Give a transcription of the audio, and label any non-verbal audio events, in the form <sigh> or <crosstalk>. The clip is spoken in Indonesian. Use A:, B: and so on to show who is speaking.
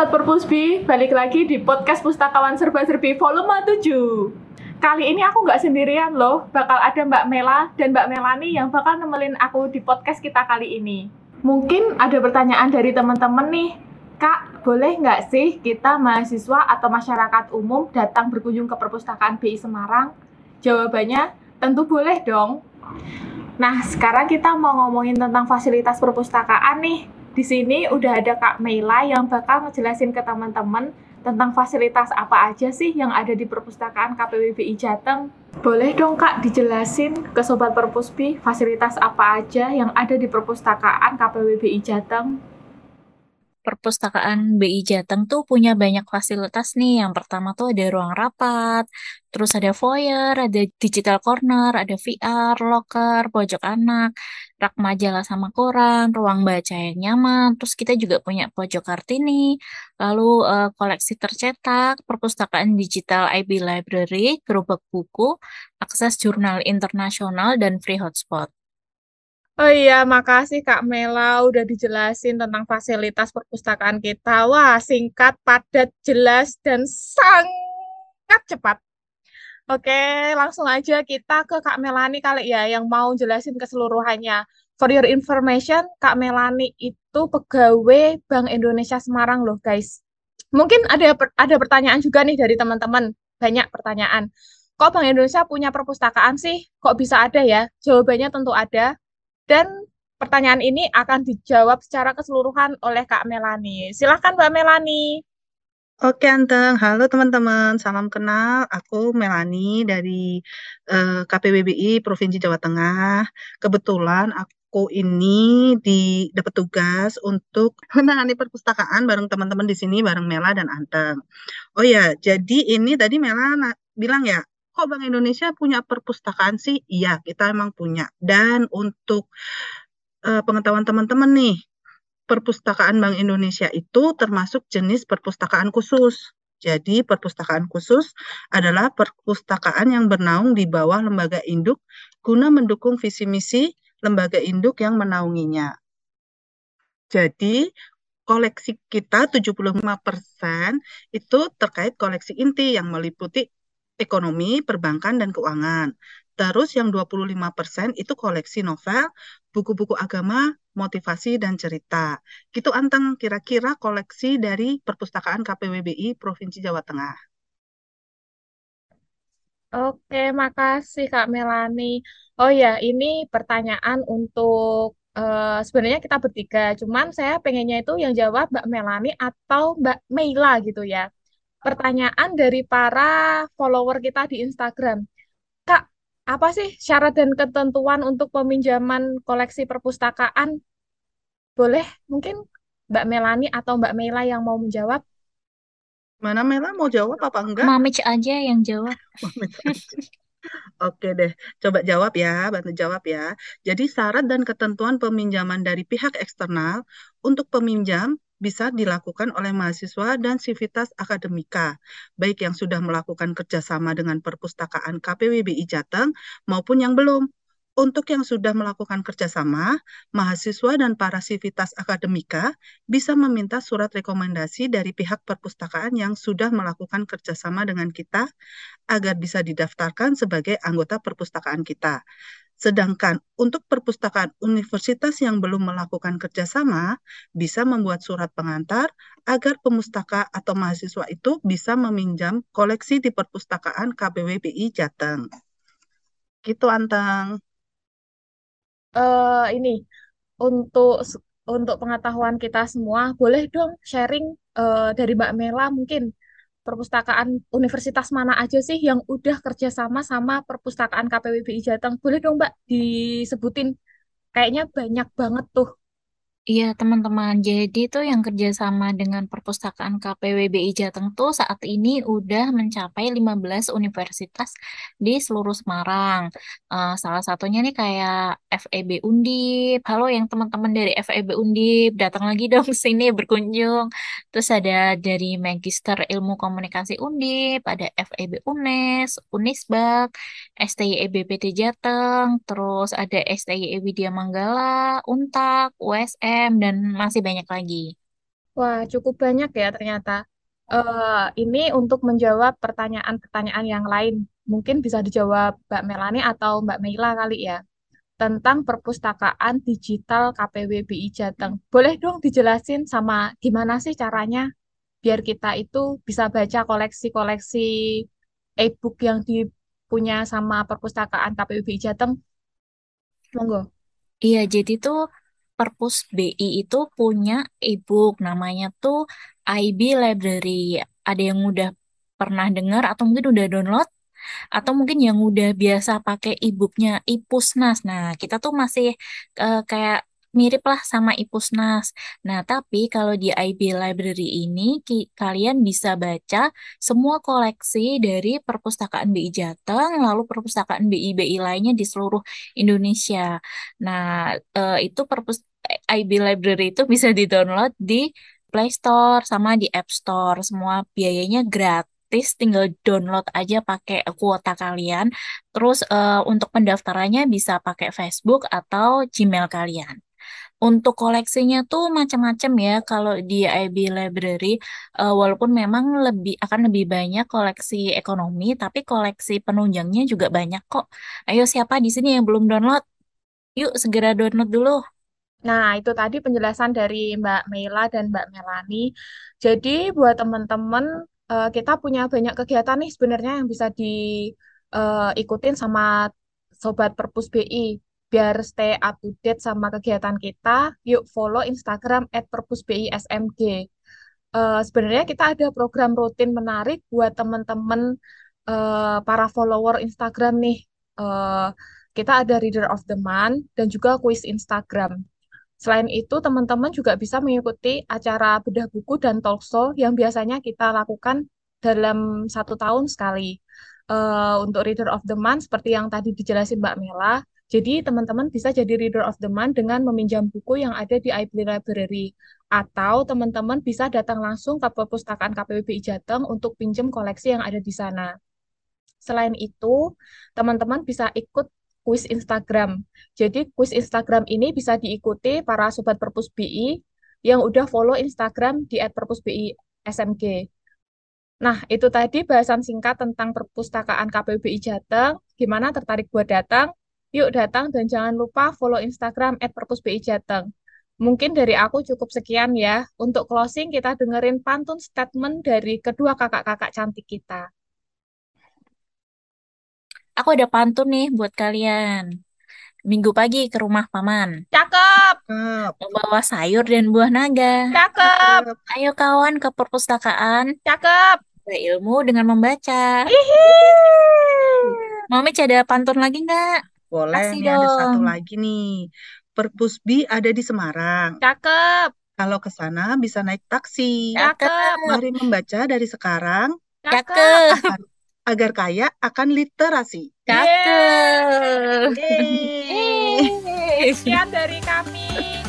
A: Sobat Perpusbi, balik lagi di podcast Pustakawan Serba Serbi volume 7. Kali ini aku nggak sendirian loh, bakal ada Mbak Mela dan Mbak Melani yang bakal nemelin aku di podcast kita kali ini. Mungkin ada pertanyaan dari teman-teman nih, Kak, boleh nggak sih kita mahasiswa atau masyarakat umum datang berkunjung ke perpustakaan BI Semarang? Jawabannya, tentu boleh dong. Nah, sekarang kita mau ngomongin tentang fasilitas perpustakaan nih. Di sini udah ada Kak Meila yang bakal ngejelasin ke teman-teman tentang fasilitas apa aja sih yang ada di perpustakaan KPWBI Jateng. Boleh dong Kak dijelasin ke Sobat Perpusbi fasilitas apa aja yang ada di perpustakaan KPWBI Jateng?
B: Perpustakaan BI Jateng tuh punya banyak fasilitas nih. Yang pertama tuh ada ruang rapat, terus ada foyer, ada digital corner, ada VR, locker, pojok anak, rak majalah sama koran, ruang baca yang nyaman. Terus kita juga punya pojok kartini, lalu uh, koleksi tercetak, perpustakaan digital IB Library, gerobak buku, akses jurnal internasional, dan free hotspot.
A: Oh iya, makasih Kak Mela udah dijelasin tentang fasilitas perpustakaan kita. Wah, singkat, padat, jelas, dan sangat cepat. Oke, langsung aja kita ke Kak Melani kali ya yang mau jelasin keseluruhannya. For your information, Kak Melani itu pegawai Bank Indonesia Semarang loh, guys. Mungkin ada ada pertanyaan juga nih dari teman-teman. Banyak pertanyaan. Kok Bank Indonesia punya perpustakaan sih? Kok bisa ada ya? Jawabannya tentu ada dan pertanyaan ini akan dijawab secara keseluruhan oleh Kak Melani. Silahkan Mbak Melani.
C: Oke Anteng, halo teman-teman, salam kenal. Aku Melani dari eh, KPWBI Provinsi Jawa Tengah. Kebetulan aku ini di dapat tugas untuk <laughs> menangani perpustakaan bareng teman-teman di sini, bareng Mela dan Anteng. Oh ya, jadi ini tadi Mela bilang ya, kok Bank Indonesia punya perpustakaan sih? Iya, kita emang punya. Dan untuk uh, pengetahuan teman-teman nih, perpustakaan Bank Indonesia itu termasuk jenis perpustakaan khusus. Jadi, perpustakaan khusus adalah perpustakaan yang bernaung di bawah lembaga induk guna mendukung visi misi lembaga induk yang menaunginya. Jadi, koleksi kita 75% itu terkait koleksi inti yang meliputi ekonomi, perbankan, dan keuangan. Terus yang 25% itu koleksi novel, buku-buku agama, motivasi, dan cerita. Gitu Anteng kira-kira koleksi dari perpustakaan KPWBI Provinsi Jawa Tengah.
A: Oke, makasih Kak Melani. Oh ya, ini pertanyaan untuk uh, sebenarnya kita bertiga. Cuman saya pengennya itu yang jawab Mbak Melani atau Mbak Meila gitu ya pertanyaan dari para follower kita di Instagram. Kak, apa sih syarat dan ketentuan untuk peminjaman koleksi perpustakaan? Boleh mungkin Mbak Melani atau Mbak Mela yang mau menjawab?
C: Mana Mela mau jawab apa enggak?
B: Mamich aja yang jawab. <laughs>
C: Oke deh, coba jawab ya, bantu jawab ya. Jadi syarat dan ketentuan peminjaman dari pihak eksternal untuk peminjam bisa dilakukan oleh mahasiswa dan sivitas akademika, baik yang sudah melakukan kerjasama dengan perpustakaan KPWBI Jateng maupun yang belum. Untuk yang sudah melakukan kerjasama, mahasiswa dan para sivitas akademika bisa meminta surat rekomendasi dari pihak perpustakaan yang sudah melakukan kerjasama dengan kita agar bisa didaftarkan sebagai anggota perpustakaan kita. Sedangkan untuk perpustakaan universitas yang belum melakukan kerjasama, bisa membuat surat pengantar agar pemustaka atau mahasiswa itu bisa meminjam koleksi di perpustakaan KBWBI Jateng. Gitu, Anteng.
A: Uh, ini untuk untuk pengetahuan kita semua, boleh dong sharing uh, dari Mbak Mela mungkin perpustakaan universitas mana aja sih yang udah kerjasama sama perpustakaan KPWBI Jateng? Boleh dong Mbak disebutin? Kayaknya banyak banget tuh
B: Iya, teman-teman. Jadi tuh yang kerjasama dengan Perpustakaan KPWBI Jateng tuh saat ini udah mencapai 15 universitas di seluruh Semarang. Uh, salah satunya nih kayak FEB Undip. Halo yang teman-teman dari FEB Undip, datang lagi dong sini berkunjung. Terus ada dari Magister Ilmu Komunikasi Undip, ada FEB UNES, Unisbak, STYEBPT Jateng, terus ada STYE Widya Manggala, Untak, USM, dan masih banyak lagi.
A: Wah, cukup banyak ya ternyata. Eh, ini untuk menjawab pertanyaan-pertanyaan yang lain. Mungkin bisa dijawab Mbak Melani atau Mbak Meila kali ya. Tentang perpustakaan digital KPWBI Jateng. Boleh dong dijelasin sama gimana sih caranya biar kita itu bisa baca koleksi-koleksi e-book yang dipunya sama perpustakaan KPWBI Jateng? Monggo.
B: Iya, jadi tuh Perpus BI itu punya e-book namanya tuh IB Library. Ada yang udah pernah dengar atau mungkin udah download atau mungkin yang udah biasa pakai e-booknya iPusnas. Nah, kita tuh masih eh, kayak mirip lah sama iPusnas. Nah, tapi kalau di IB Library ini kalian bisa baca semua koleksi dari perpustakaan BI Jateng, lalu perpustakaan BI-BI lainnya di seluruh Indonesia. Nah, eh, itu perpus IB Library itu bisa di-download di Play Store sama di App Store. Semua biayanya gratis, tinggal download aja pakai kuota kalian. Terus eh, untuk pendaftarannya bisa pakai Facebook atau Gmail kalian. Untuk koleksinya tuh macam-macam ya kalau di IB Library eh, walaupun memang lebih akan lebih banyak koleksi ekonomi tapi koleksi penunjangnya juga banyak kok. Ayo siapa di sini yang belum download? Yuk segera download dulu.
A: Nah, itu tadi penjelasan dari Mbak Meila dan Mbak Melani. Jadi, buat teman-teman, eh, kita punya banyak kegiatan nih sebenarnya yang bisa diikutin sama Sobat Perpus BI. Biar stay up to date sama kegiatan kita, yuk follow Instagram perpusbismg. Eh, sebenarnya kita ada program rutin menarik buat teman-teman eh, para follower Instagram nih. Eh, kita ada Reader of the Month dan juga quiz Instagram. Selain itu, teman-teman juga bisa mengikuti acara bedah buku dan talk show yang biasanya kita lakukan dalam satu tahun sekali. Eh, untuk Reader of the Month, seperti yang tadi dijelasin Mbak Mela, jadi teman-teman bisa jadi Reader of the Month dengan meminjam buku yang ada di IB Library. Atau teman-teman bisa datang langsung ke perpustakaan KPWBI Jateng untuk pinjam koleksi yang ada di sana. Selain itu, teman-teman bisa ikut kuis Instagram. Jadi kuis Instagram ini bisa diikuti para sobat Perpus BI yang udah follow Instagram di @perpusbi_smg. Nah, itu tadi bahasan singkat tentang perpustakaan KPBI Jateng. Gimana tertarik buat datang? Yuk datang dan jangan lupa follow Instagram @perpusbi_jateng. Mungkin dari aku cukup sekian ya. Untuk closing kita dengerin pantun statement dari kedua kakak-kakak cantik kita.
B: Aku ada pantun nih buat kalian. Minggu pagi ke rumah paman.
A: Cakep.
B: Membawa sayur dan buah naga.
A: cakep,
B: Ayo kawan ke perpustakaan.
A: cakep.
B: Berilmu dengan membaca. Mami ada pantun lagi nggak?
C: Boleh
B: Kasih
C: nih ada satu lagi nih. Perpusbi ada di Semarang.
A: Cakep,
C: Kalau ke sana bisa naik taksi.
A: cakep,
C: Mari membaca dari sekarang
B: Cakep. <laughs>
C: akan- agar kaya akan literasi.
B: Cakep.
C: Yeay.
B: Yeay.
A: Sekian dari kami.